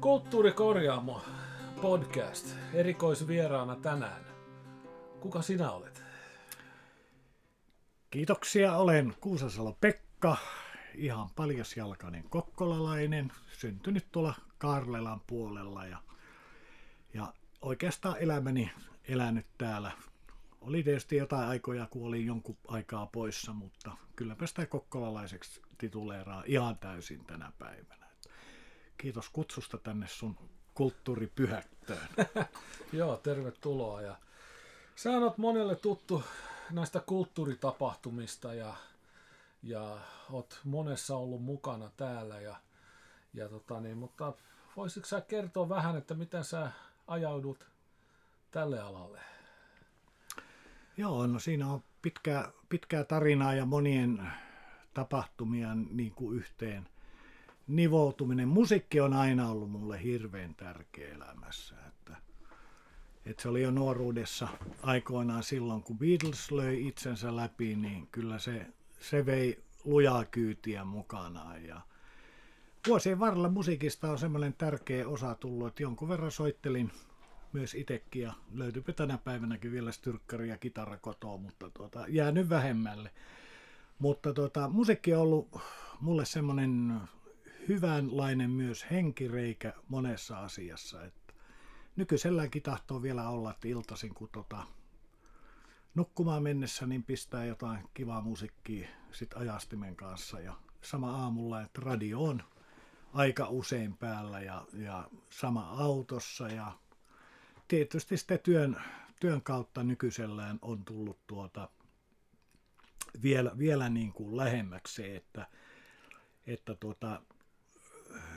Kulttuurikorjaamo podcast erikoisvieraana tänään. Kuka sinä olet? Kiitoksia, olen Kuusasalo Pekka, ihan paljasjalkainen kokkolalainen, syntynyt tuolla Karlelan puolella ja, ja oikeastaan elämäni elänyt täällä. Oli tietysti jotain aikoja, kun olin jonkun aikaa poissa, mutta kylläpä sitä kokkolalaiseksi tituleeraa ihan täysin tänä päivänä. Kiitos kutsusta tänne sun kulttuuripyhättöön. Joo, tervetuloa. Ja sä oot monelle tuttu näistä kulttuuritapahtumista ja, ja oot monessa ollut mukana täällä. Ja, ja tota niin, mutta voisitko sä kertoa vähän, että miten sä ajaudut tälle alalle? Joo, no siinä on pitkää, pitkää tarinaa ja monien tapahtumia niin kuin yhteen nivoutuminen. Musiikki on aina ollut mulle hirveän tärkeä elämässä. Että, että se oli jo nuoruudessa aikoinaan silloin, kun Beatles löi itsensä läpi, niin kyllä se, se vei lujaa kyytiä mukanaan. Ja vuosien varrella musiikista on semmoinen tärkeä osa tullut, että jonkun verran soittelin myös itsekin ja löytyypä tänä päivänäkin vielä styrkkari ja kitara kotoa, mutta tuota, jäänyt vähemmälle. Mutta tuota, musiikki on ollut mulle semmoinen hyvänlainen myös henkireikä monessa asiassa. Että nykyiselläänkin tahtoo vielä olla, että iltaisin kun tota, nukkumaan mennessä, niin pistää jotain kivaa musiikkia sit ajastimen kanssa. Ja sama aamulla, että radio on aika usein päällä ja, ja sama autossa. Ja tietysti sitten työn, työn kautta nykyisellään on tullut tuota, vielä, vielä niin kuin lähemmäksi se, että, että tuota,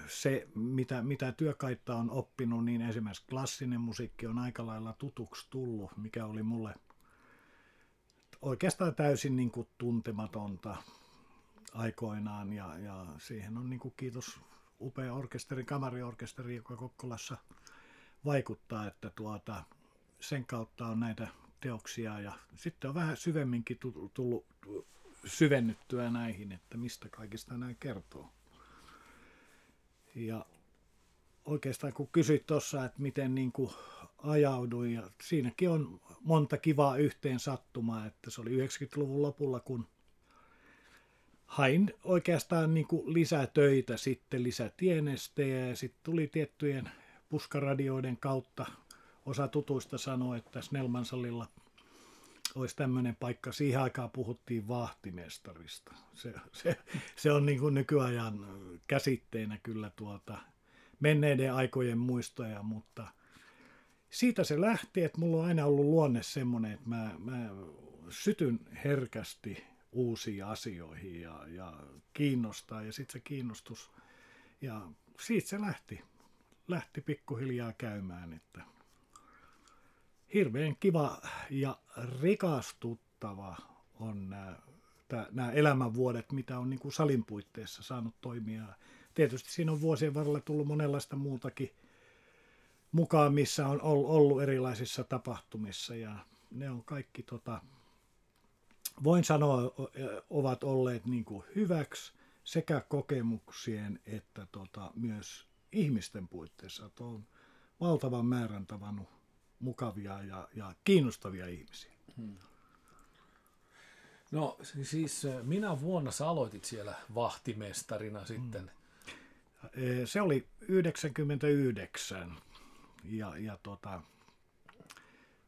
se, mitä, mitä työkaitta on oppinut, niin esimerkiksi klassinen musiikki on aika lailla tutuksi tullut, mikä oli mulle oikeastaan täysin niin kuin tuntematonta aikoinaan. Ja, ja siihen on niin kuin kiitos upea orkesteri, kamariorkesteri, joka Kokkolassa vaikuttaa, että tuota, sen kautta on näitä teoksia ja sitten on vähän syvemminkin tullut syvennyttyä näihin, että mistä kaikista nämä kertoo. Ja oikeastaan kun kysyit tuossa, että miten niin kuin ajauduin, ja siinäkin on monta kivaa yhteen sattumaa, että se oli 90-luvun lopulla, kun hain oikeastaan niin kuin lisää töitä, sitten lisätienestejä ja sitten tuli tiettyjen puskaradioiden kautta. Osa tutuista sanoi, että Snellmansalilla olisi tämmöinen paikka. Siihen aikaan puhuttiin vahtimestarista. Se, se, se on niin kuin nykyajan käsitteenä kyllä tuota menneiden aikojen muistoja, mutta siitä se lähti, että mulla on aina ollut luonne semmoinen, että mä, mä sytyn herkästi uusiin asioihin ja, ja kiinnostaa ja sitten se kiinnostus ja siitä se lähti, lähti pikkuhiljaa käymään, että hirveän kiva ja rikastuttava on nämä, nämä elämänvuodet, mitä on niin kuin salin puitteissa saanut toimia. Tietysti siinä on vuosien varrella tullut monenlaista muutakin mukaan, missä on ollut erilaisissa tapahtumissa ja ne on kaikki, tota, voin sanoa, ovat olleet niin kuin hyväksi sekä kokemuksien että tota, myös ihmisten puitteissa. Että on valtavan määrän tavannut mukavia ja, ja kiinnostavia ihmisiä. Hmm. No siis minä vuonna sä aloitit siellä vahtimestarina sitten? Hmm. Se oli 99 ja, ja tota,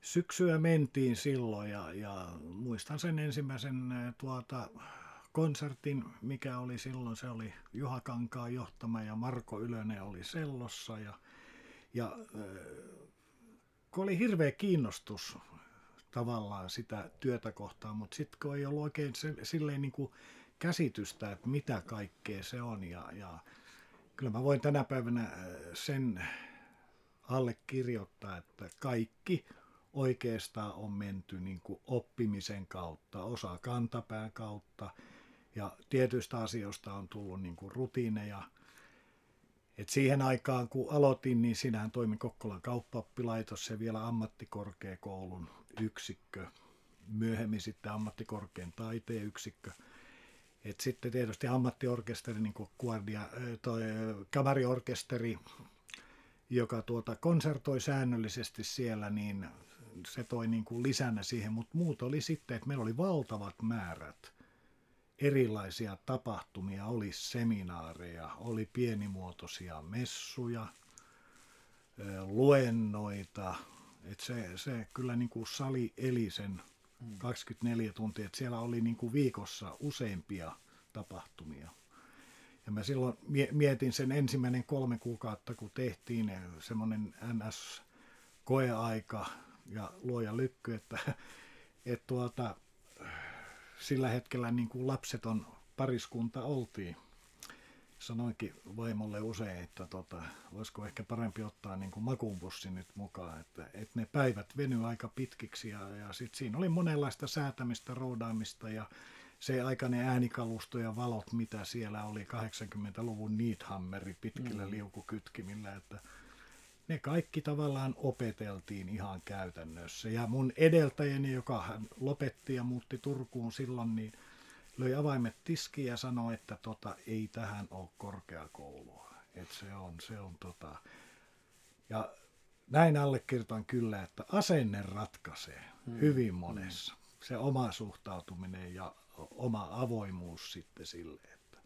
syksyä mentiin silloin ja, ja muistan sen ensimmäisen tuota, konsertin, mikä oli silloin, se oli Juha Kankaan johtama ja Marko Ylönen oli sellossa ja, ja kun oli hirveä kiinnostus tavallaan sitä työtä kohtaan, mutta sitten kun ei ollut oikein se, silleen niin kuin käsitystä, että mitä kaikkea se on. Ja, ja kyllä mä voin tänä päivänä äh, sen allekirjoittaa, että kaikki oikeastaan on menty niin kuin oppimisen kautta, osa kantapään kautta ja tietyistä asioista on tullut niin kuin rutiineja – et siihen aikaan, kun aloitin, niin sinähän toimi Kokkolan kauppaappilaitos ja vielä ammattikorkeakoulun yksikkö. Myöhemmin sitten ammattikorkean taiteen yksikkö. Et sitten tietysti ammattiorkesteri, niin kuin Guardia, toi kamariorkesteri, joka tuota konsertoi säännöllisesti siellä, niin se toi niin kuin lisänä siihen, mutta muut oli sitten, että meillä oli valtavat määrät erilaisia tapahtumia, oli seminaareja, oli pienimuotoisia messuja, luennoita, että se, se kyllä niin kuin sali eli sen 24 tuntia, että siellä oli niin kuin viikossa useampia tapahtumia. Ja mä silloin mietin sen ensimmäinen kolme kuukautta, kun tehtiin semmoinen NS-koeaika ja luoja lykky, että, että tuota, sillä hetkellä niin kuin lapseton pariskunta oltiin. Sanoinkin vaimolle usein, että tota, olisiko ehkä parempi ottaa niin kuin makuunpussi nyt mukaan, että, että ne päivät veny aika pitkiksi ja, ja sit siinä oli monenlaista säätämistä, roudaamista ja se aikainen äänikalusto ja valot, mitä siellä oli 80-luvun Needhammeri pitkillä mm. liukukytkimillä, että ne kaikki tavallaan opeteltiin ihan käytännössä. Ja mun edeltäjäni, joka hän lopetti ja muutti Turkuun silloin, niin löi avaimet tiskiin ja sanoi, että tota, ei tähän ole korkeakoulua. Et se on, se on tota... Ja näin allekirjoitan kyllä, että asenne ratkaisee hmm. hyvin monessa. Hmm. Se oma suhtautuminen ja oma avoimuus sitten sille, että,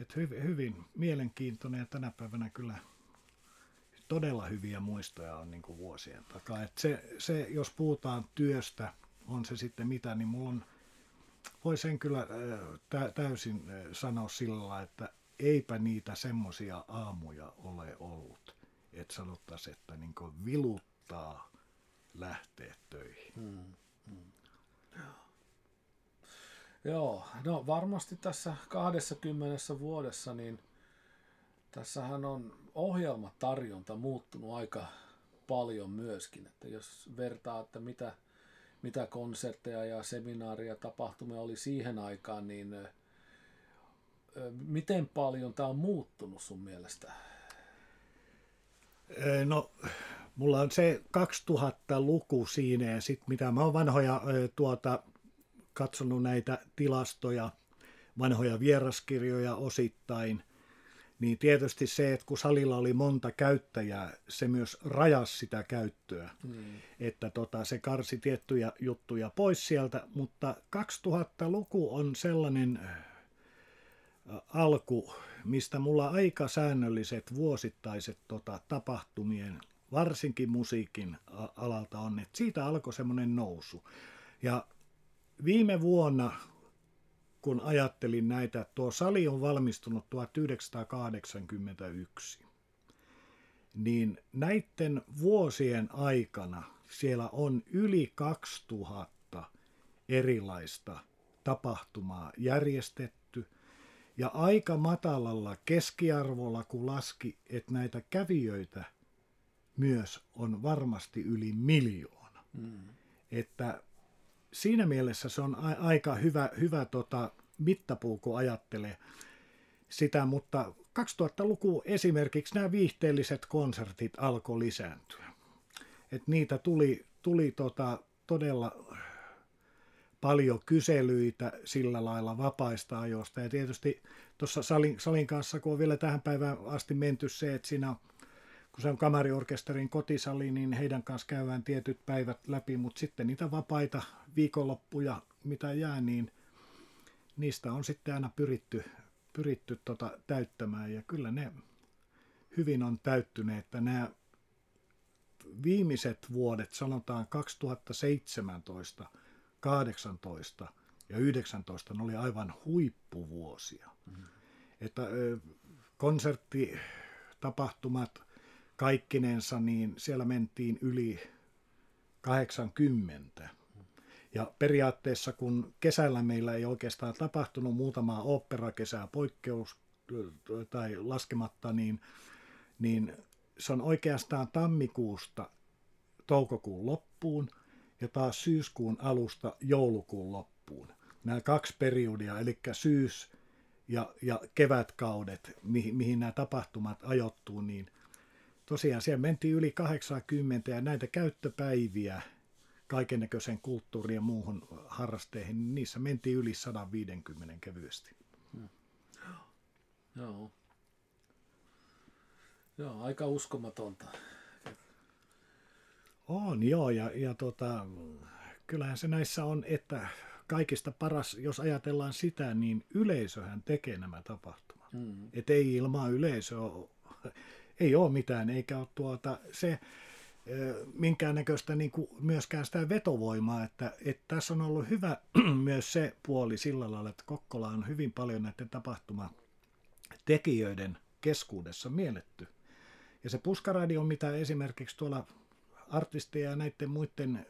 että hyvin, hyvin mielenkiintoinen ja tänä päivänä kyllä todella hyviä muistoja on niin kuin vuosien takaa. Että se, se, jos puhutaan työstä, on se sitten mitä, niin mulla on, voi sen kyllä tä, täysin sanoa sillä että eipä niitä semmoisia aamuja ole ollut, että sanottaisiin, että niin viluttaa lähteä töihin. Hmm. Hmm. Joo, no varmasti tässä 20 vuodessa, niin tässähän on ohjelmatarjonta muuttunut aika paljon myöskin. Että jos vertaa, että mitä, mitä konsertteja ja seminaaria tapahtumia oli siihen aikaan, niin miten paljon tämä on muuttunut sun mielestä? No, mulla on se 2000-luku siinä ja sitten mitä mä oon vanhoja tuota, katsonut näitä tilastoja, vanhoja vieraskirjoja osittain, niin tietysti se, että kun salilla oli monta käyttäjää, se myös rajasi sitä käyttöä. Mm. Että tota, se karsi tiettyjä juttuja pois sieltä, mutta 2000-luku on sellainen äh, alku, mistä mulla aika säännölliset vuosittaiset tota, tapahtumien, varsinkin musiikin alalta on, että siitä alkoi semmoinen nousu. Ja viime vuonna kun ajattelin näitä, tuo sali on valmistunut 1981, niin näiden vuosien aikana siellä on yli 2000 erilaista tapahtumaa järjestetty ja aika matalalla keskiarvolla, kun laski, että näitä kävijöitä myös on varmasti yli miljoona. Mm. Että siinä mielessä se on aika hyvä, hyvä tota, mittapuu, kun ajattelee sitä, mutta 2000-luku esimerkiksi nämä viihteelliset konsertit alkoi lisääntyä. Et niitä tuli, tuli tota, todella paljon kyselyitä sillä lailla vapaista ajoista. Ja tietysti tuossa salin, salin kanssa, kun on vielä tähän päivään asti menty se, että siinä kun se on kamariorkesterin kotisali, niin heidän kanssa käydään tietyt päivät läpi, mutta sitten niitä vapaita viikonloppuja, mitä jää, niin niistä on sitten aina pyritty, pyritty tota täyttämään ja kyllä ne hyvin on täyttyneet, että nämä viimeiset vuodet, sanotaan 2017, 18 ja 19, ne oli aivan huippuvuosia. Mm. Että konserttitapahtumat kaikkinensa, niin siellä mentiin yli 80. Ja periaatteessa kun kesällä meillä ei oikeastaan tapahtunut muutamaa oopperakesää poikkeus tai laskematta, niin, niin se on oikeastaan tammikuusta toukokuun loppuun ja taas syyskuun alusta joulukuun loppuun. Nämä kaksi periodia, eli syys- ja, ja kevätkaudet, mihin, mihin nämä tapahtumat ajoittuu, niin tosiaan siellä mentiin yli 80 ja näitä käyttöpäiviä kaikennäköisen kulttuuriin ja muuhun harrasteihin, niin niissä mentiin yli 150 kevyesti. Joo. Joo, aika uskomatonta. On joo, ja, ja tota, kyllähän se näissä on, että kaikista paras, jos ajatellaan sitä, niin yleisöhän tekee nämä tapahtumat. Mm. Et ei ilman yleisöä ei ole mitään, eikä ole tuota, se minkäännäköistä niin kuin myöskään sitä vetovoimaa, että, että tässä on ollut hyvä myös se puoli sillä lailla, että Kokkola on hyvin paljon näiden tapahtumatekijöiden keskuudessa mielletty. Ja se puskaradio, mitä esimerkiksi tuolla artisteja ja näiden muiden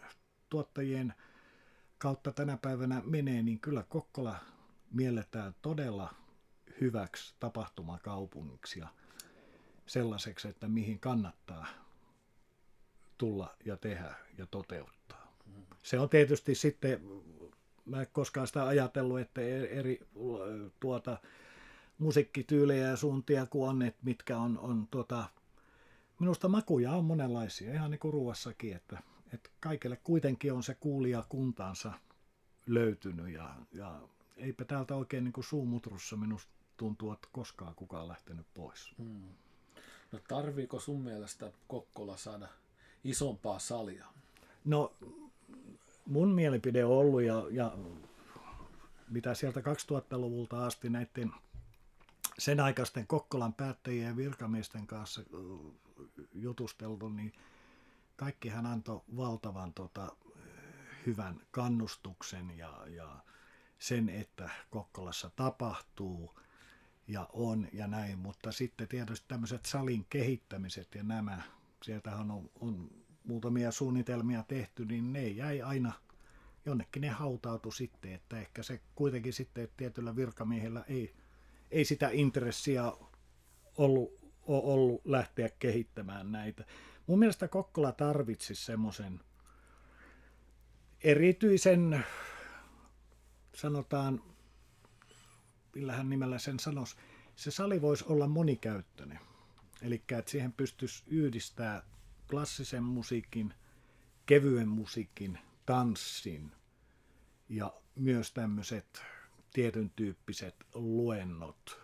tuottajien kautta tänä päivänä menee, niin kyllä Kokkola mielletään todella hyväksi tapahtumakaupungiksi ja sellaiseksi, että mihin kannattaa tulla ja tehdä ja toteuttaa. Se on tietysti sitten, mä en koskaan sitä ajatellut, että e- eri tuota, musiikkityylejä ja suuntia kuin on, että mitkä on, on tuota, minusta makuja on monenlaisia, ihan niin kuin ruuassakin, että, että kaikille kuitenkin on se kuulija kuntaansa löytynyt ja, ja eipä täältä oikein niin kuin suumutrussa minusta tuntuu, että koskaan kukaan lähtenyt pois. Hmm. No tarviiko sun mielestä Kokkola saada isompaa salia? No mun mielipide on ollut ja, ja mitä sieltä 2000-luvulta asti näiden sen aikaisten Kokkolan päättäjien ja virkamiesten kanssa jutusteltu, niin kaikki hän antoi valtavan tota, hyvän kannustuksen ja, ja sen, että Kokkolassa tapahtuu ja on ja näin, mutta sitten tietysti tämmöiset salin kehittämiset ja nämä, sieltähän on, on muutamia suunnitelmia tehty, niin ne jäi aina jonnekin ne hautautu sitten, että ehkä se kuitenkin sitten että tietyllä virkamiehellä ei, ei sitä intressiä ollut, ollut lähteä kehittämään näitä. Mun mielestä Kokkola tarvitsisi semmoisen erityisen, sanotaan, millähän nimellä sen sanoisi, se sali voisi olla monikäyttöinen. Eli että siihen pystyisi yhdistää klassisen musiikin, kevyen musiikin, tanssin ja myös tämmöiset tietyn tyyppiset luennot,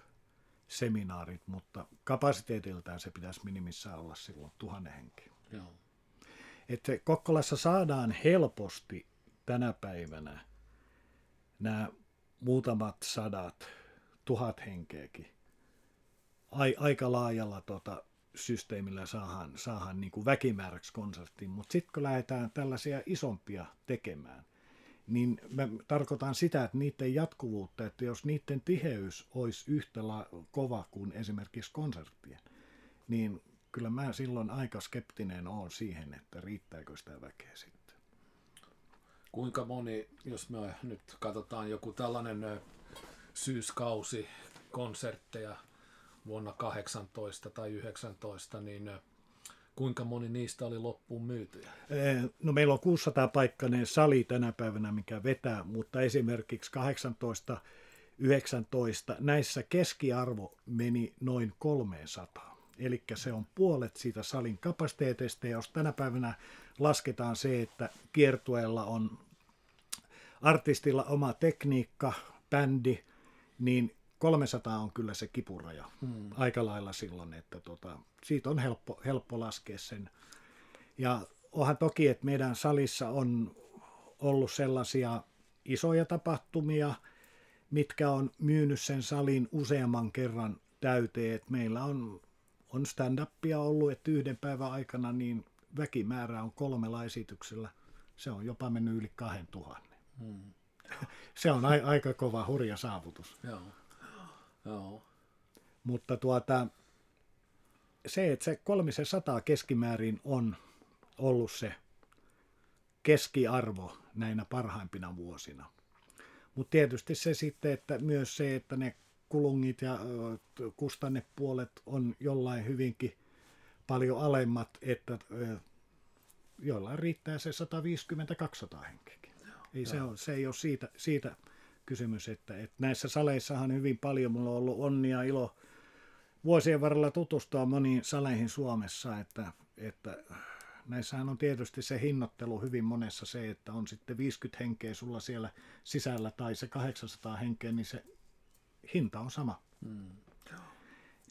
seminaarit, mutta kapasiteetiltaan se pitäisi minimissään olla silloin tuhannen henki. Joo. Että Kokkolassa saadaan helposti tänä päivänä nämä muutamat sadat, tuhat henkeäkin aika laajalla tota, systeemillä saadaan, saadaan niin kuin väkimääräksi konserttiin, mutta sitten kun lähdetään tällaisia isompia tekemään, niin mä tarkoitan sitä, että niiden jatkuvuutta, että jos niiden tiheys olisi yhtä kova kuin esimerkiksi konserttien, niin kyllä mä silloin aika skeptinen olen siihen, että riittääkö sitä väkeä sitten. Kuinka moni, jos me nyt katsotaan joku tällainen syyskausi konsertteja vuonna 18 tai 19, niin kuinka moni niistä oli loppuun myytyjä? No meillä on 600 paikkainen sali tänä päivänä, mikä vetää, mutta esimerkiksi 18 19, näissä keskiarvo meni noin 300. Eli se on puolet siitä salin kapasiteetista, jos tänä päivänä lasketaan se, että kiertueella on artistilla oma tekniikka, bändi, niin 300 on kyllä se kipuraja hmm. aika lailla silloin, että tota, siitä on helppo, helppo laskea sen. Ja onhan toki, että meidän salissa on ollut sellaisia isoja tapahtumia, mitkä on myynyt sen salin useamman kerran täyteen. että meillä on, on stand-upia ollut, että yhden päivän aikana niin väkimäärä on kolmella esityksellä. Se on jopa mennyt yli 2000. Hmm. se on a- aika kova, hurja saavutus. Joo. Joo. Mutta tuota, se, että se 300 keskimäärin on ollut se keskiarvo näinä parhaimpina vuosina. Mutta tietysti se sitten, että myös se, että ne kulungit ja kustannepuolet on jollain hyvinkin paljon alemmat, että jollain riittää se 150-200 henkeäkin. Ei se, on, se ei ole siitä, siitä kysymys, että, että näissä saleissahan hyvin paljon mulla on ollut onnia ilo vuosien varrella tutustua moniin saleihin Suomessa, että, että näissähän on tietysti se hinnoittelu hyvin monessa se, että on sitten 50 henkeä sulla siellä sisällä tai se 800 henkeä, niin se hinta on sama. Mm.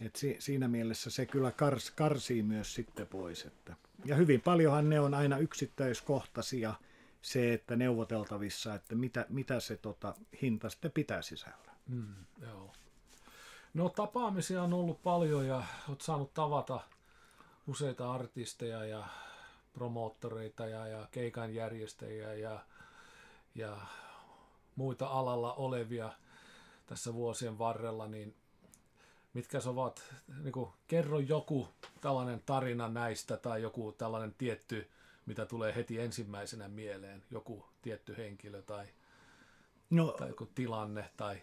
Et si, siinä mielessä se kyllä kars, karsii myös sitten pois. Että. Ja hyvin paljonhan ne on aina yksittäiskohtaisia se, että neuvoteltavissa, että mitä, mitä se tota, hinta sitten pitää sisällä. Mm, joo. No tapaamisia on ollut paljon ja olet saanut tavata useita artisteja ja promoottoreita ja, ja keikan järjestäjiä ja, ja muita alalla olevia tässä vuosien varrella, niin mitkä ovat, niin kuin, kerro joku tällainen tarina näistä tai joku tällainen tietty, mitä tulee heti ensimmäisenä mieleen, joku tietty henkilö tai, no, tai joku tilanne tai...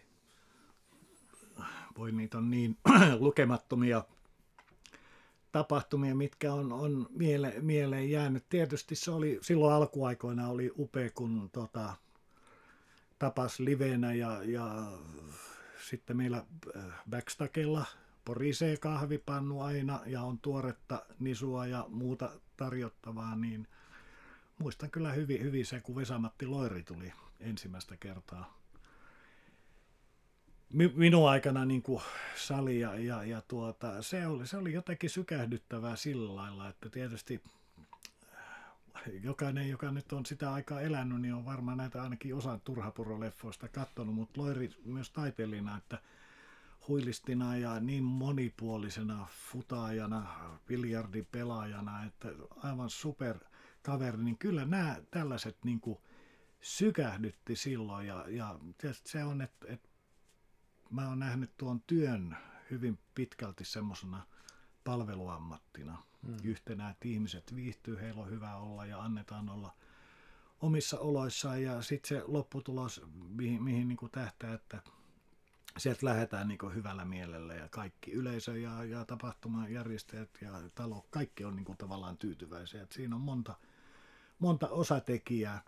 Voi niitä on niin lukemattomia tapahtumia, mitkä on, on miele, mieleen jäänyt. Tietysti se oli, silloin alkuaikoina oli upea, kun tota, tapas livenä ja, ja sitten meillä äh, backstakella porisee kahvipannu aina ja on tuoretta nisua ja muuta tarjottavaa, niin muistan kyllä hyvin, hyvin se, kun Vesamatti Loiri tuli ensimmäistä kertaa minun aikana niin kuin salia ja, ja tuota, se, oli, se oli jotenkin sykähdyttävää sillä lailla, että tietysti jokainen, joka nyt on sitä aikaa elänyt, niin on varmaan näitä ainakin osan turhapuroleffoista katsonut, mutta Loiri myös taiteilijana, että huilistina ja niin monipuolisena futaajana, biljardipelaajana, että aivan super kaveri, niin kyllä nämä tällaiset niin kuin sykähdytti silloin ja, ja se on, että, että mä oon nähnyt tuon työn hyvin pitkälti semmoisena palveluammattina hmm. yhtenä, että ihmiset viihtyy, heillä on hyvä olla ja annetaan olla omissa oloissaan ja sitten se lopputulos, mihin, mihin niin kuin tähtää, että sieltä lähdetään niin hyvällä mielellä ja kaikki yleisö ja, ja tapahtumajärjestäjät ja talo, kaikki on niin kuin tavallaan tyytyväisiä. Et siinä on monta, monta osatekijää.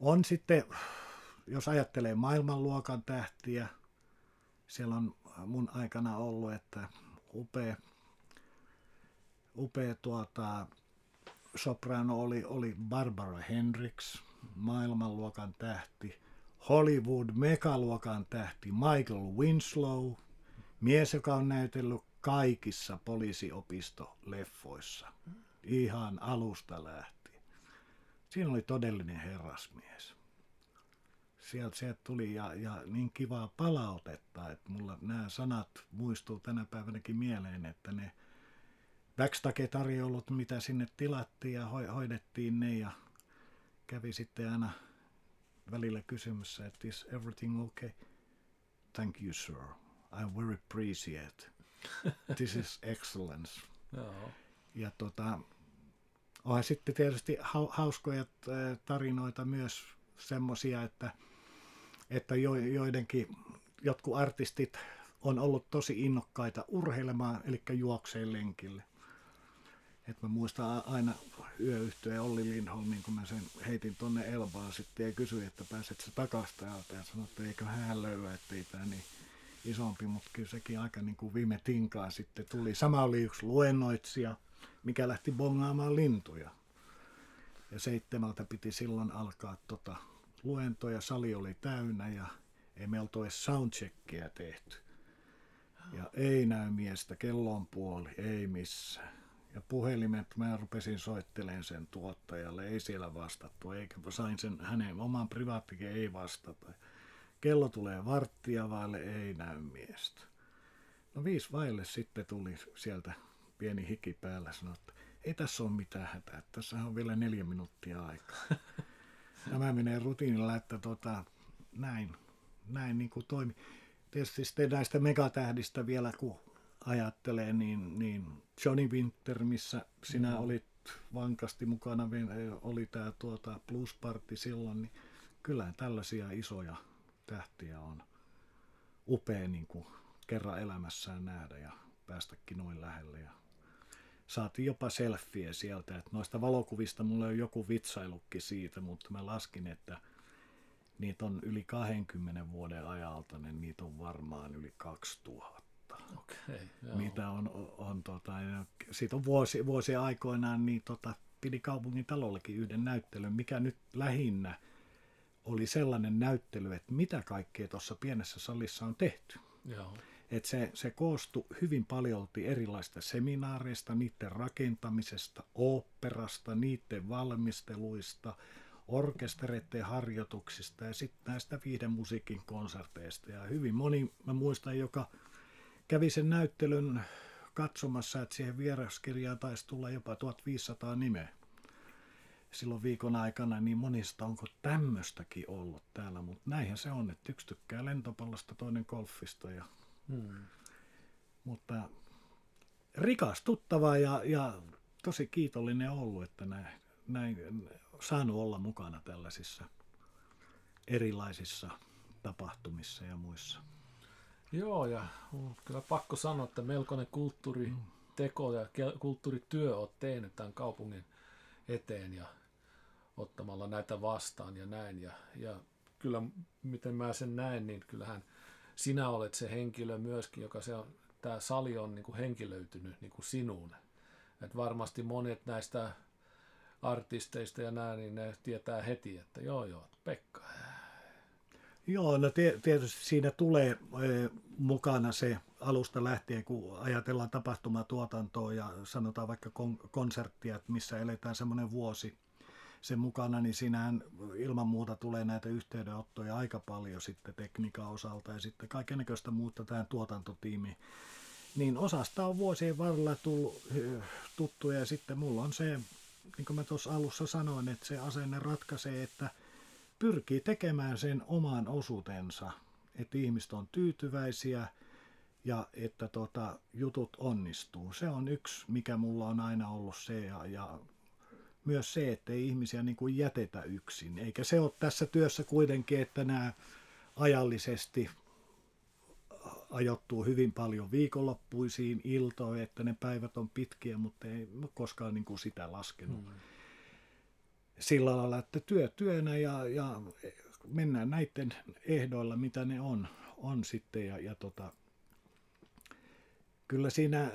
On sitten, jos ajattelee maailmanluokan tähtiä, siellä on mun aikana ollut, että upea, upea tuota, soprano oli, oli Barbara Hendricks, maailmanluokan tähti, Hollywood megaluokan tähti Michael Winslow, mies, joka on näytellyt kaikissa poliisiopisto-leffoissa, ihan alusta lähtien. Siinä oli todellinen herrasmies sieltä, sieltä tuli ja, ja niin kivaa palautetta, että mulla nämä sanat muistuu tänä päivänäkin mieleen, että ne backstage-tarjoulut, mitä sinne tilattiin ja hoidettiin ne ja kävi sitten aina välillä kysymässä, että is everything okay? Thank you, sir. I very appreciate. This is excellence. Ja tota, onhan sitten tietysti hauskoja tarinoita myös semmoisia, että että jo, joidenkin, jotkut artistit on ollut tosi innokkaita urheilemaan, eli juokseen lenkille. Et mä muistan aina yöyhtyeen Olli Lindholmin, kun mä sen heitin tonne Elbaan sitten ja kysyin, että pääset sä takaisin täältä ja sanoin, että eikö hän löyä, ettei tää niin isompi, mutta kyllä sekin aika niin kuin viime tinkaan sitten tuli. Sama oli yksi luennoitsija, mikä lähti bongaamaan lintuja. Ja seitsemältä piti silloin alkaa tota luentoja, sali oli täynnä ja ei me oltu edes soundcheckia tehty. Ja ei näy miestä, kello on puoli, ei missään. Ja puhelimet, mä rupesin soittelemaan sen tuottajalle, ei siellä vastattu, eikä sain sen hänen oman privaattikin, ei vastata. Kello tulee varttia vaille, ei näy miestä. No viisi vaille sitten tuli sieltä pieni hiki päällä, sanoi, että ei tässä ole mitään hätää, tässä on vielä neljä minuuttia aikaa. Tämä menee rutiinilla, että tota, näin, näin niin kuin toimi. Tietysti sitten näistä megatähdistä vielä, kun ajattelee, niin, niin Johnny Winter, missä sinä mm. olit vankasti mukana, oli tämä tuota Plus Party silloin, niin kyllä tällaisia isoja tähtiä on upea niin kuin kerran elämässään nähdä ja päästäkin noin lähelle. Ja saatiin jopa selfie sieltä. Että noista valokuvista mulla on joku vitsailukki siitä, mutta mä laskin, että niitä on yli 20 vuoden ajalta, niin niitä on varmaan yli 2000. Okay, mitä on, on tota, siitä on vuosi, vuosia aikoinaan, niin tota, pidi kaupungin talollekin yhden näyttelyn, mikä nyt lähinnä oli sellainen näyttely, että mitä kaikkea tuossa pienessä salissa on tehty. Joo. että se, se koostui hyvin paljolti erilaista seminaareista, niiden rakentamisesta, oopperasta, niiden valmisteluista, orkestereiden harjoituksista ja sitten näistä viiden musiikin konserteista. Ja hyvin moni, mä muistan, joka kävi sen näyttelyn katsomassa, että siihen vieraskirjaan taisi tulla jopa 1500 nimeä silloin viikon aikana, niin monista onko tämmöistäkin ollut täällä, mutta näinhän se on, että yksi tykkää lentopallosta, toinen golfista. Ja, hmm. Mutta rikastuttava ja, ja tosi kiitollinen ollut, että näin, näin saanut olla mukana tällaisissa erilaisissa tapahtumissa ja muissa. Joo, ja on kyllä pakko sanoa, että melkoinen kulttuuriteko ja kulttuurityö olet tehnyt tämän kaupungin eteen ja ottamalla näitä vastaan ja näin. Ja, ja kyllä, miten mä sen näen, niin kyllähän sinä olet se henkilö myöskin, joka se on, tämä sali on niin kuin henkilöitynyt niin kuin sinuun. Et varmasti monet näistä artisteista ja näin, niin ne tietää heti, että joo joo, Pekka. Joo, no tietysti siinä tulee mukana se alusta lähtien, kun ajatellaan tapahtumatuotantoa ja sanotaan vaikka konserttia, että missä eletään semmoinen vuosi sen mukana, niin sinähän ilman muuta tulee näitä yhteydenottoja aika paljon sitten tekniikan osalta ja sitten kaikenlaista muuta tähän tuotantotiimiin. Niin osasta on vuosien varrella tullut tuttuja ja sitten mulla on se niin kuin mä tuossa alussa sanoin, että se asenne ratkaisee, että pyrkii tekemään sen oman osuutensa, että ihmiset on tyytyväisiä ja että tota, jutut onnistuu. Se on yksi, mikä mulla on aina ollut se ja, ja myös se, että ei ihmisiä niin kuin jätetä yksin. Eikä se ole tässä työssä kuitenkin, että nämä ajallisesti ajoittuu hyvin paljon viikonloppuisiin iltoihin, että ne päivät on pitkiä, mutta ei koskaan niin kuin sitä laskenut. Mm. Sillä lailla, että työ työnä ja, ja mennään näiden ehdoilla, mitä ne on, on sitten. Ja, ja tota, kyllä siinä äh,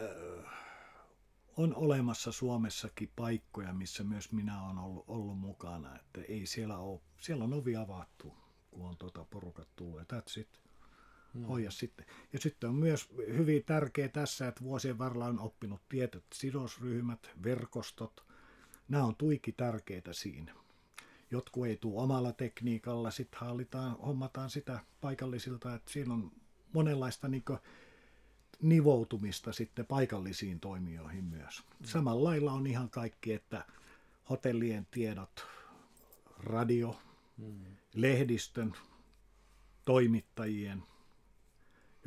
on olemassa Suomessakin paikkoja, missä myös minä olen ollut, ollut mukana. Että ei siellä ole, siellä on ovi avattu, kun on tuota porukat tullut. Ja that's it mm. hoida sitten. Ja sitten on myös hyvin tärkeää tässä, että vuosien varrella on oppinut tietyt sidosryhmät, verkostot. Nämä on tuiki tärkeitä siinä. Jotkut ei tule omalla tekniikalla, sitten hallitaan, hommataan sitä paikallisilta, että siinä on monenlaista niin nivoutumista sitten paikallisiin toimijoihin myös. Samalla lailla on ihan kaikki, että hotellien tiedot, radio, mm. lehdistön, toimittajien,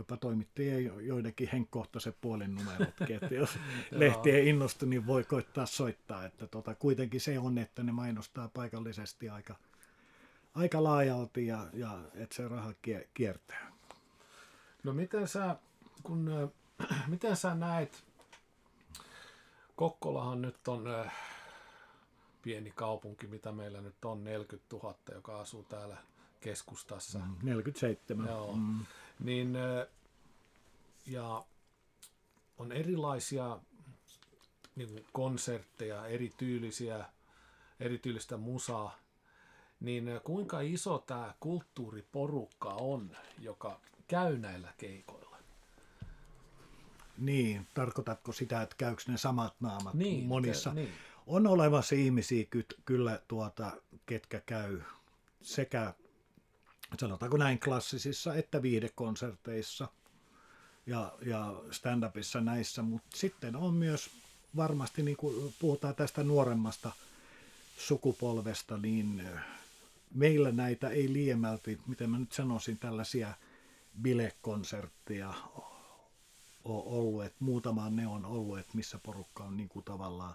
jopa toimittajien joidenkin henkkohtaiset puolen numerotkin, että jos lehti ei innostu, niin voi koittaa soittaa, että tota, kuitenkin se on, että ne mainostaa paikallisesti aika, aika laajalti ja, ja että se raha kiertää. No miten sä, kun, äh, miten sä näet, Kokkolahan nyt on äh, pieni kaupunki, mitä meillä nyt on, 40 000, joka asuu täällä keskustassa. Mm, 47. Joo. Mm niin ja on erilaisia niin kuin konsertteja, erityylisiä, erityylistä musaa, niin kuinka iso tämä kulttuuriporukka on, joka käy näillä keikoilla? Niin, tarkoitatko sitä, että käykö ne samat naamat niin, monissa? Ke, niin. On olemassa ihmisiä kyllä, tuota, ketkä käy sekä sanotaanko näin klassisissa että viidekonserteissa ja, ja stand-upissa näissä, mutta sitten on myös varmasti, niin kuin puhutaan tästä nuoremmasta sukupolvesta, niin meillä näitä ei liemälti, miten mä nyt sanoisin, tällaisia bilekonsertteja ole ollut, että muutamaan ne on ollut, että missä porukka on niin kuin tavallaan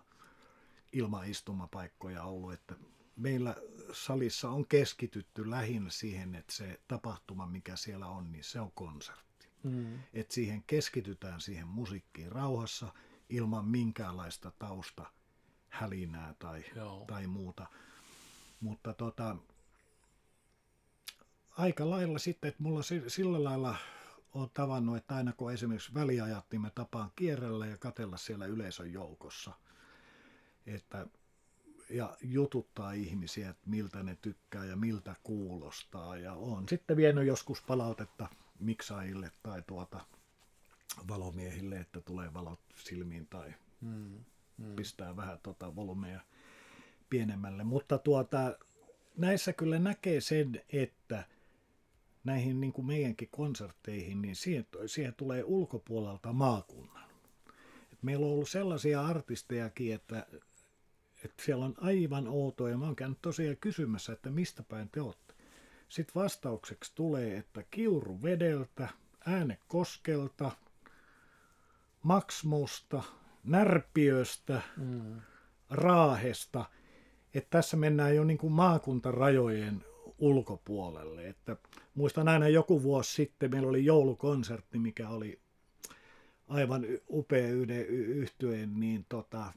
ilman istumapaikkoja ollut, että meillä salissa on keskitytty lähinnä siihen, että se tapahtuma, mikä siellä on, niin se on konsertti. Mm. Että siihen keskitytään siihen musiikkiin rauhassa ilman minkäänlaista tausta hälinää tai, tai muuta. Mutta tota, aika lailla sitten, että mulla sillä lailla on tavannut, että aina kun esimerkiksi väliajat, niin mä tapaan kierrellä ja katella siellä yleisön joukossa. Että ja jututtaa ihmisiä, että miltä ne tykkää ja miltä kuulostaa. Ja on sitten vienyt joskus palautetta miksaajille tai tuota valomiehille, että tulee valot silmiin tai mm, mm. pistää vähän tota volumea pienemmälle. Mutta tuota, näissä kyllä näkee sen, että näihin niin kuin meidänkin konsertteihin, niin siihen, siihen tulee ulkopuolelta maakunnan. Et meillä on ollut sellaisia artistejakin, että, että siellä on aivan outoja. Mä oon käynyt tosiaan kysymässä, että mistä päin te olette. Sitten vastaukseksi tulee, että Kiuru vedeltä, Äänekoskelta, Maksmosta, Närpiöstä, mm. Raahesta. Että tässä mennään jo niin kuin maakuntarajojen ulkopuolelle. Että muistan aina joku vuosi sitten, meillä oli joulukonsertti, mikä oli aivan upea yhtyeen, niin tota,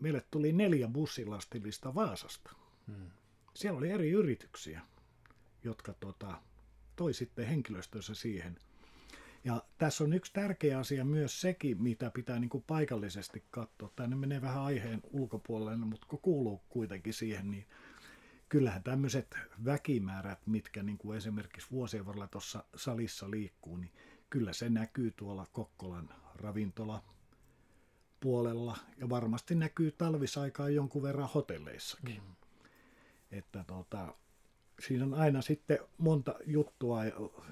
meille tuli neljä bussilastillista Vaasasta. Hmm. Siellä oli eri yrityksiä, jotka tota, toi sitten henkilöstönsä siihen. Ja tässä on yksi tärkeä asia myös sekin, mitä pitää niin kuin paikallisesti katsoa. Tänne menee vähän aiheen ulkopuolelle, mutta kun kuuluu kuitenkin siihen, niin kyllähän tämmöiset väkimäärät, mitkä niin kuin esimerkiksi vuosien varrella tuossa salissa liikkuu, niin kyllä se näkyy tuolla Kokkolan ravintola puolella ja varmasti näkyy talvisaikaan jonkun verran hotelleissakin. Mm. Että tota, siinä on aina sitten monta juttua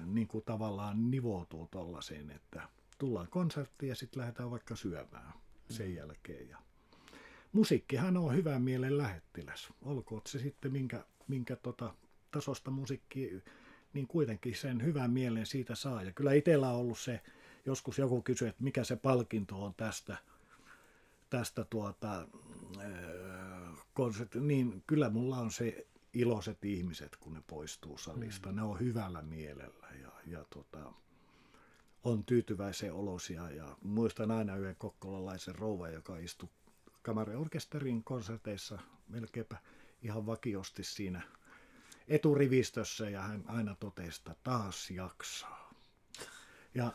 niin kuin tavallaan nivoutuu tuollaiseen, että tullaan konserttiin ja sitten lähdetään vaikka syömään sen mm. jälkeen. Ja musiikkihan on hyvän mielen lähettiläs. Olkoon se sitten minkä, minkä tota, tasosta musiikki, niin kuitenkin sen hyvän mielen siitä saa. Ja kyllä itsellä on ollut se, joskus joku kysyy, että mikä se palkinto on tästä, tästä tuota, konsertti, niin kyllä mulla on se iloiset ihmiset, kun ne poistuu salista. Mm. Ne on hyvällä mielellä ja, ja tota, on tyytyväisen olosia. Ja muistan aina yhden kokkolalaisen rouva, joka istui kamariorkesterin konserteissa melkeinpä ihan vakiosti siinä eturivistössä ja hän aina totesi, että taas jaksaa. Ja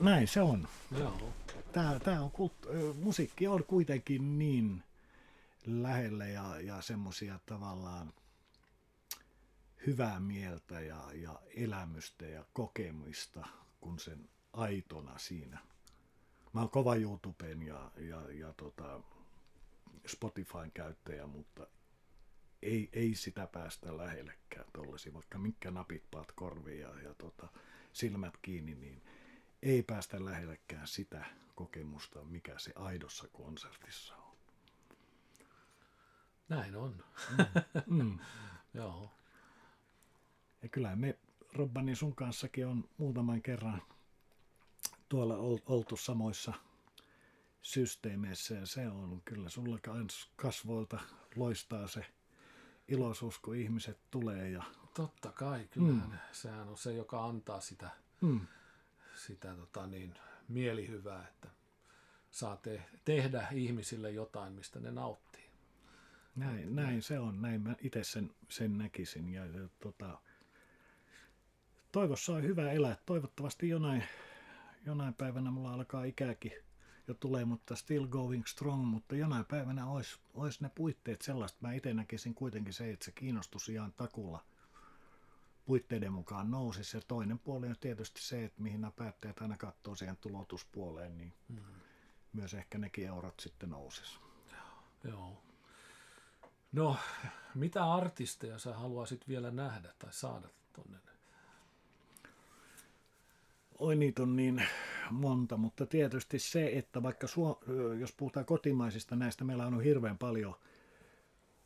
näin se on. Joo. Tää, tää on kult, musiikki on kuitenkin niin lähellä ja, ja semmoisia tavallaan hyvää mieltä ja, ja elämystä ja kokemista, kun sen aitona siinä. Mä oon kova YouTuben ja, ja, ja tota, Spotifyn käyttäjä, mutta ei, ei sitä päästä lähellekään tuollaisia, vaikka mitkä napit paat korviin ja, ja tota, silmät kiinni, niin ei päästä lähellekään sitä kokemusta, mikä se aidossa konsertissa on. Näin on. Mm. Mm. Joo. Ja kyllä me Robbani sun kanssakin on muutaman kerran tuolla oltu samoissa systeemeissä ja se on kyllä sulla kasvoilta loistaa se iloisuus, kun ihmiset tulee. Ja... Totta kai, kyllä mm. sehän on se, joka antaa sitä, mm. Sitä tota niin, mielihyvää, että saa te- tehdä ihmisille jotain, mistä ne nauttii. Näin, näin se on, näin mä itse sen, sen näkisin. Ja, ja tota, toivossa on hyvä elää. Toivottavasti jonain, jonain päivänä mulla alkaa ikääkin jo tulee, mutta still going strong, mutta jonain päivänä olisi, olisi ne puitteet sellaista. Mä itse näkisin kuitenkin se, että se kiinnostus ihan takulla puitteiden mukaan nousi. Se toinen puoli on tietysti se, että mihin nämä päättäjät aina katsoo siihen tulotuspuoleen, niin mm. myös ehkä nekin eurot sitten nousisi. Joo. No, mitä artisteja sä haluaisit vielä nähdä tai saada tuonne Oi niitä on niin monta, mutta tietysti se, että vaikka suo, jos puhutaan kotimaisista näistä, meillä on hirveän paljon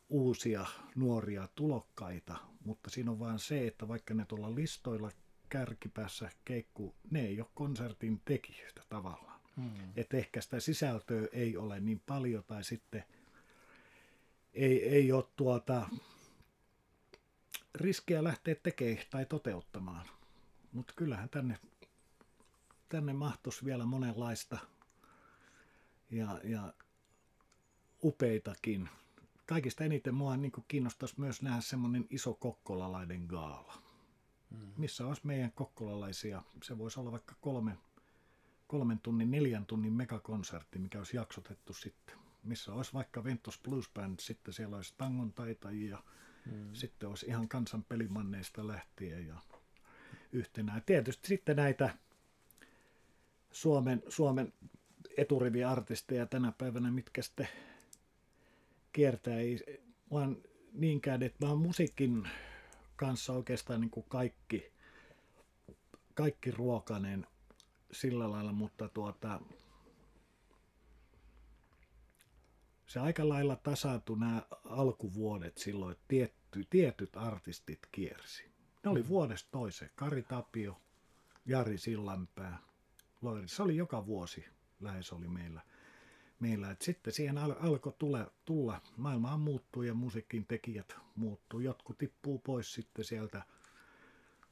uusia nuoria tulokkaita, mutta siinä on vain se, että vaikka ne tuolla listoilla kärkipäässä keikku, ne ei ole konsertin tekijöitä tavallaan. Hmm. Että ehkä sitä sisältöä ei ole niin paljon tai sitten ei, ei ole tuota riskiä lähteä tekemään tai toteuttamaan. Mutta kyllähän tänne tänne mahtuisi vielä monenlaista ja, ja upeitakin. Kaikista eniten mua niin kiinnostaisi myös nähdä semmoinen iso kokkolalainen gaala. Mm. Missä olisi meidän kokkolalaisia, se voisi olla vaikka kolme, kolmen tunnin, neljän tunnin megakonsertti, mikä olisi jaksotettu sitten. Missä olisi vaikka Ventus Blues Band, sitten siellä olisi tangon taitajia, mm. sitten olisi ihan kansan pelimanneista lähtien ja yhtenä. Tietysti sitten näitä Suomen, Suomen eturiviartisteja tänä päivänä, mitkä sitten kiertää, ei vaan niinkään, että vaan musiikin kanssa oikeastaan niin kuin kaikki, kaikki ruokainen sillä lailla, mutta tuota, se aika lailla tasaantui nämä alkuvuodet silloin, että tietty, tietyt artistit kiersi. Ne oli mm. vuodesta toiseen. Kari Tapio, Jari Sillanpää, Loiri. Se oli joka vuosi lähes oli meillä. Meillä. Et sitten siihen al- alkoi tule, tulla, maailma muuttui ja musiikin tekijät muuttuu. Jotkut tippuu pois sitten sieltä,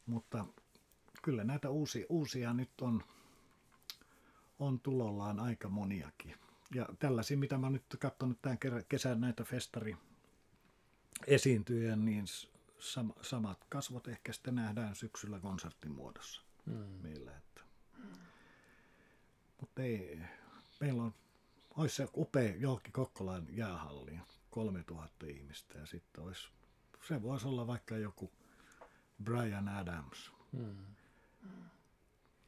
mutta kyllä näitä uusia, uusia nyt on, on tulollaan aika moniakin. Ja tällaisia, mitä mä nyt katsonut tämän kesän näitä festari esiintyjä, niin sam- samat kasvot ehkä sitten nähdään syksyllä konsertin muodossa hmm. meillä. Että. Mutta ei, meillä on, olisi se upea johonkin Kokkolan jäähalliin, 3000 ihmistä ja sitten olisi, se voisi olla vaikka joku Brian Adams. Hmm.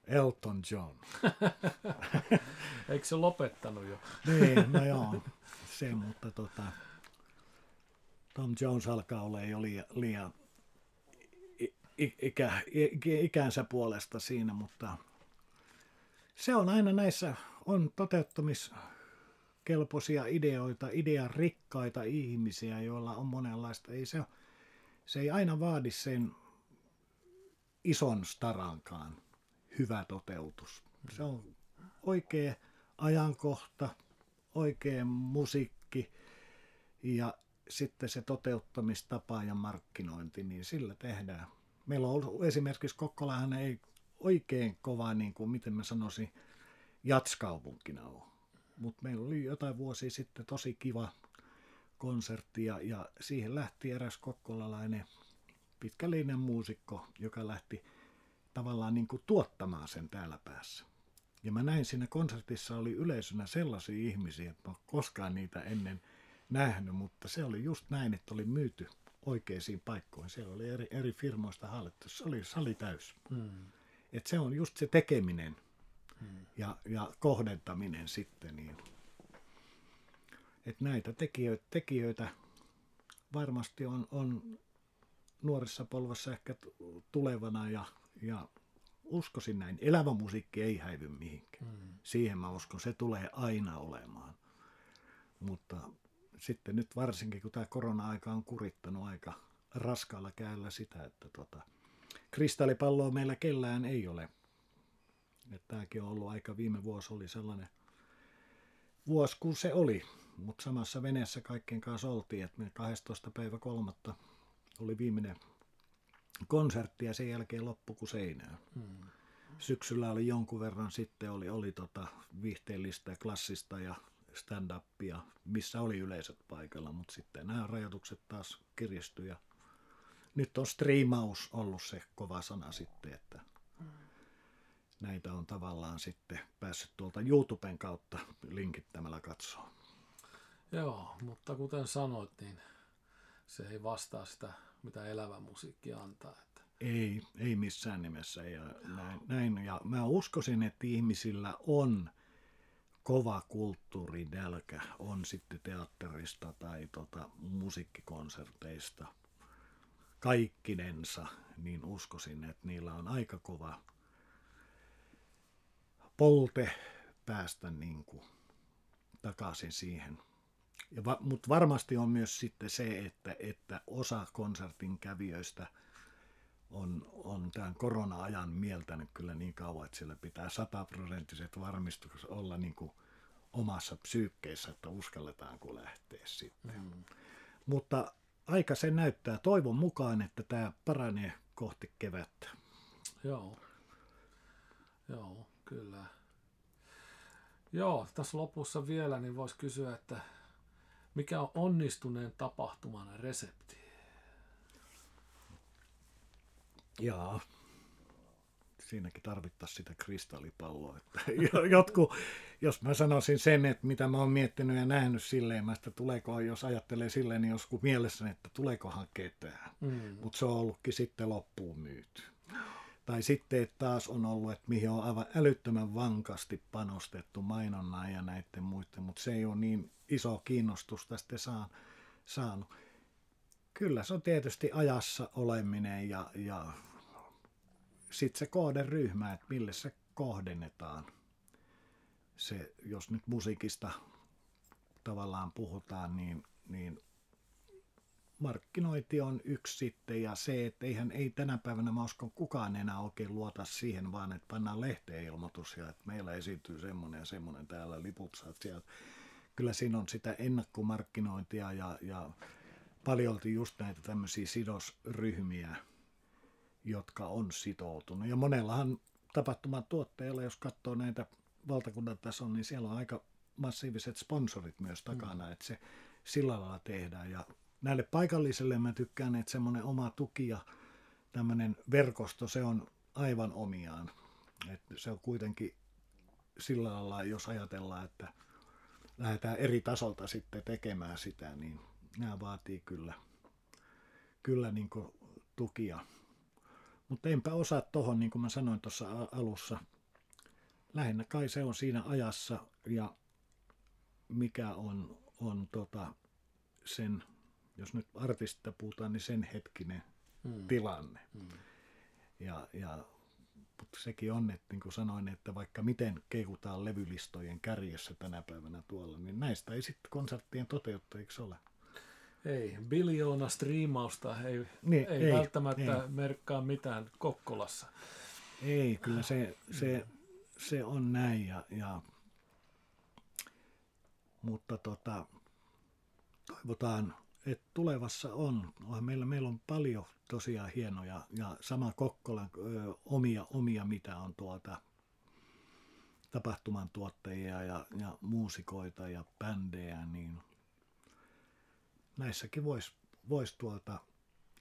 Elton John. Eikö se lopettanut jo? niin, no joo, se, mutta tota, Tom Jones alkaa olla jo liian, liian ikä, ikänsä puolesta siinä, mutta se on aina näissä, on toteuttamiskelpoisia ideoita, idean rikkaita ihmisiä, joilla on monenlaista. Ei se, se ei aina vaadi sen ison starankaan hyvä toteutus. Se on oikea ajankohta, oikea musiikki ja sitten se toteuttamistapa ja markkinointi, niin sillä tehdään. Meillä on ollut esimerkiksi Kokkolahan ei oikein kova, niin kuin, miten mä sanoisin, jatskaupunkina ole. Mutta meillä oli jotain vuosia sitten tosi kiva konsertti ja, ja siihen lähti eräs kokkolalainen pitkällinen muusikko, joka lähti tavallaan niin kuin tuottamaan sen täällä päässä. Ja mä näin siinä konsertissa oli yleisönä sellaisia ihmisiä, että mä koskaan niitä ennen nähnyt, mutta se oli just näin, että oli myyty oikeisiin paikkoihin. Siellä oli eri, eri firmoista hallittu. Se oli sali täys. Hmm. Et se on just se tekeminen hmm. ja, ja kohdentaminen sitten. Niin. Et näitä tekijöitä, tekijöitä varmasti on, on nuorissa polvassa ehkä tulevana ja, ja uskoisin näin. Elävä musiikki ei häivy mihinkään. Hmm. Siihen mä uskon, se tulee aina olemaan. Mutta sitten nyt varsinkin, kun tämä korona-aika on kurittanut aika raskaalla käällä sitä, että tota, kristallipalloa meillä kellään ei ole. Että tämäkin on ollut aika, viime vuosi oli sellainen vuosi kuin se oli, mutta samassa veneessä kaikkien kanssa oltiin, että me 12. päivä kolmatta oli viimeinen konsertti ja sen jälkeen loppu kuin seinään. Hmm. Syksyllä oli jonkun verran sitten, oli, oli tota viihteellistä ja klassista ja stand-upia, missä oli yleisöt paikalla, mutta sitten nämä rajoitukset taas kiristyi ja nyt on striimaus ollut se kova sana sitten, että näitä on tavallaan sitten päässyt tuolta YouTuben kautta linkittämällä katsoa. Joo, mutta kuten sanoit, niin se ei vastaa sitä, mitä elävä musiikki antaa. Että... Ei, ei missään nimessä. Ja näin, näin. Ja mä uskoisin, että ihmisillä on kova kulttuurinälkä, on sitten teatterista tai tota, musiikkikonserteista kaikkinensa, niin uskoisin, että niillä on aika kova polte päästä niin kuin takaisin siihen. Ja va, mutta varmasti on myös sitten se, että, että osa konsertin kävijöistä on, on tämän korona-ajan mieltänyt kyllä niin kauan, että sillä pitää sataprosenttiset varmistukset olla niin kuin omassa psyykkeessä, että uskalletaanko lähteä sitten. Mm. Mutta aika se näyttää toivon mukaan, että tämä paranee kohti kevättä. Joo. Joo, kyllä. Joo, tässä lopussa vielä niin voisi kysyä, että mikä on onnistuneen tapahtuman resepti? Jaa, siinäkin tarvittaisiin sitä kristallipalloa. Että jotkut, jos mä sanoisin sen, että mitä mä oon miettinyt ja nähnyt silleen, että tuleeko, jos ajattelee silleen, niin joskus mielessäni, että tuleeko ketään. Mm. Mutta se on ollutkin sitten loppuun myyty. Tai sitten että taas on ollut, että mihin on aivan älyttömän vankasti panostettu mainonnan ja näiden muiden, mutta se ei ole niin iso kiinnostus tästä saa, saanut. Kyllä se on tietysti ajassa oleminen ja, ja sitten se kohderyhmä, että mille se kohdennetaan. Se, jos nyt musiikista tavallaan puhutaan, niin, niin markkinointi on yksi sitten ja se, että eihän ei tänä päivänä mä uskon kukaan enää oikein luota siihen, vaan että pannaan lehteen ilmoitus ja että meillä esiintyy semmoinen ja semmoinen täällä liput saat sieltä. Kyllä siinä on sitä ennakkomarkkinointia ja, ja paljolti just näitä tämmöisiä sidosryhmiä, jotka on sitoutunut. Ja monellahan tapahtuman tuotteilla, jos katsoo näitä valtakunnan tason, niin siellä on aika massiiviset sponsorit myös takana, mm. että se sillä lailla tehdään. Ja näille paikallisille mä tykkään, että semmoinen oma tuki ja tämmöinen verkosto, se on aivan omiaan. Että se on kuitenkin sillä lailla, jos ajatellaan, että lähdetään eri tasolta sitten tekemään sitä, niin nämä vaatii kyllä, kyllä niin tukia. Mutta enpä osaa tuohon, niin kuin mä sanoin tuossa alussa, lähinnä kai se on siinä ajassa ja mikä on, on tota sen, jos nyt artistista puhutaan, niin sen hetkinen hmm. tilanne. Hmm. Ja, ja mutta sekin on, että niin kuin sanoin, että vaikka miten keikutaan levylistojen kärjessä tänä päivänä tuolla, niin näistä ei sitten konserttien toteuttajiksi ole. Ei, biljoona striimausta ei, niin, ei, ei välttämättä ei. merkkaa mitään Kokkolassa. Ei, kyllä se, se, se on näin. Ja, ja, mutta tota, toivotaan, että tulevassa on. Meillä, meillä on paljon tosiaan hienoja ja sama Kokkolan ö, omia, omia, mitä on tuota tapahtuman tuottajia ja, ja muusikoita ja bändejä, niin näissäkin voisi vois tuolta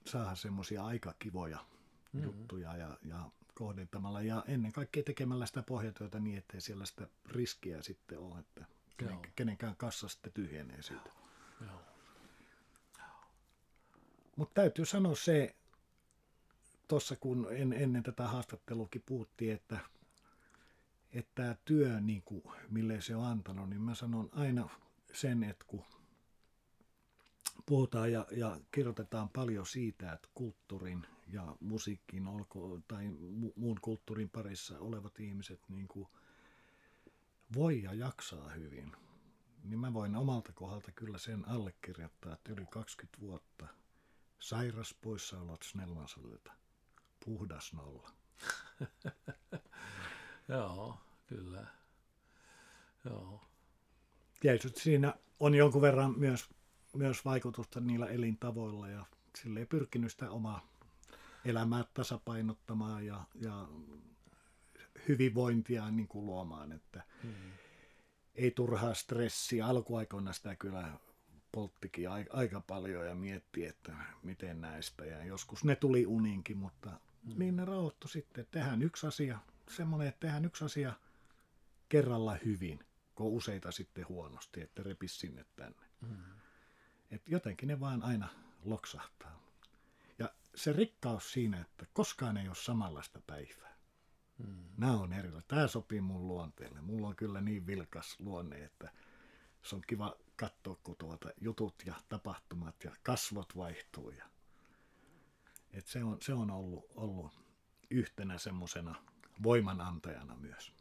saada semmoisia aika kivoja mm-hmm. juttuja ja, ja kohdentamalla ja ennen kaikkea tekemällä sitä pohjatyötä niin, ettei siellä sitä riskiä sitten ole, että Joo. kenenkään kassa sitten tyhjenee siitä. Joo. Mutta täytyy sanoa se, tuossa kun en, ennen tätä haastatteluakin puhuttiin, että että tämä työ, niin kuin, mille se on antanut, niin mä sanon aina sen, että kun puhutaan ja, ja kirjoitetaan paljon siitä, että kulttuurin ja musiikin olko, tai mu, muun kulttuurin parissa olevat ihmiset niin kuin voi ja jaksaa hyvin, niin mä voin omalta kohdalta kyllä sen allekirjoittaa, että yli 20 vuotta sairas poissaolot Snellmansilta, puhdas nolla. Joo, kyllä. Joo. Ja siinä on jonkun verran myös myös vaikutusta niillä elintavoilla ja sille pyrkinyt sitä omaa elämää tasapainottamaan ja, ja hyvinvointia niin kuin luomaan, että hmm. ei turhaa stressiä. Alkuaikoina sitä kyllä polttikin aika paljon ja mietti, että miten näistä. Ja joskus ne tuli uninkin, mutta hmm. niin ne rauhoittu sitten. Tehdään yksi asia, semmoinen, että tehdään yksi asia kerralla hyvin, kun useita sitten huonosti, että repis sinne tänne. Hmm. Että jotenkin ne vaan aina loksahtaa. Ja se rikkaus siinä, että koskaan ei ole samanlaista päivää. Hmm. Nämä on erilaisia. Tämä sopii mun luonteelle. Mulla on kyllä niin vilkas luonne, että se on kiva katsoa, kun tuota jutut ja tapahtumat ja kasvot vaihtuu. Ja... Et se, on, se on ollut, ollut yhtenä semmoisena voimanantajana myös.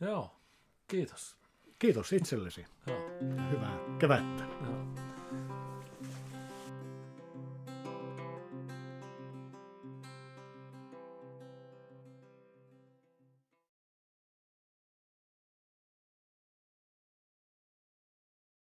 Joo, kiitos. Kiitos itsellesi. Hyvää kevättä.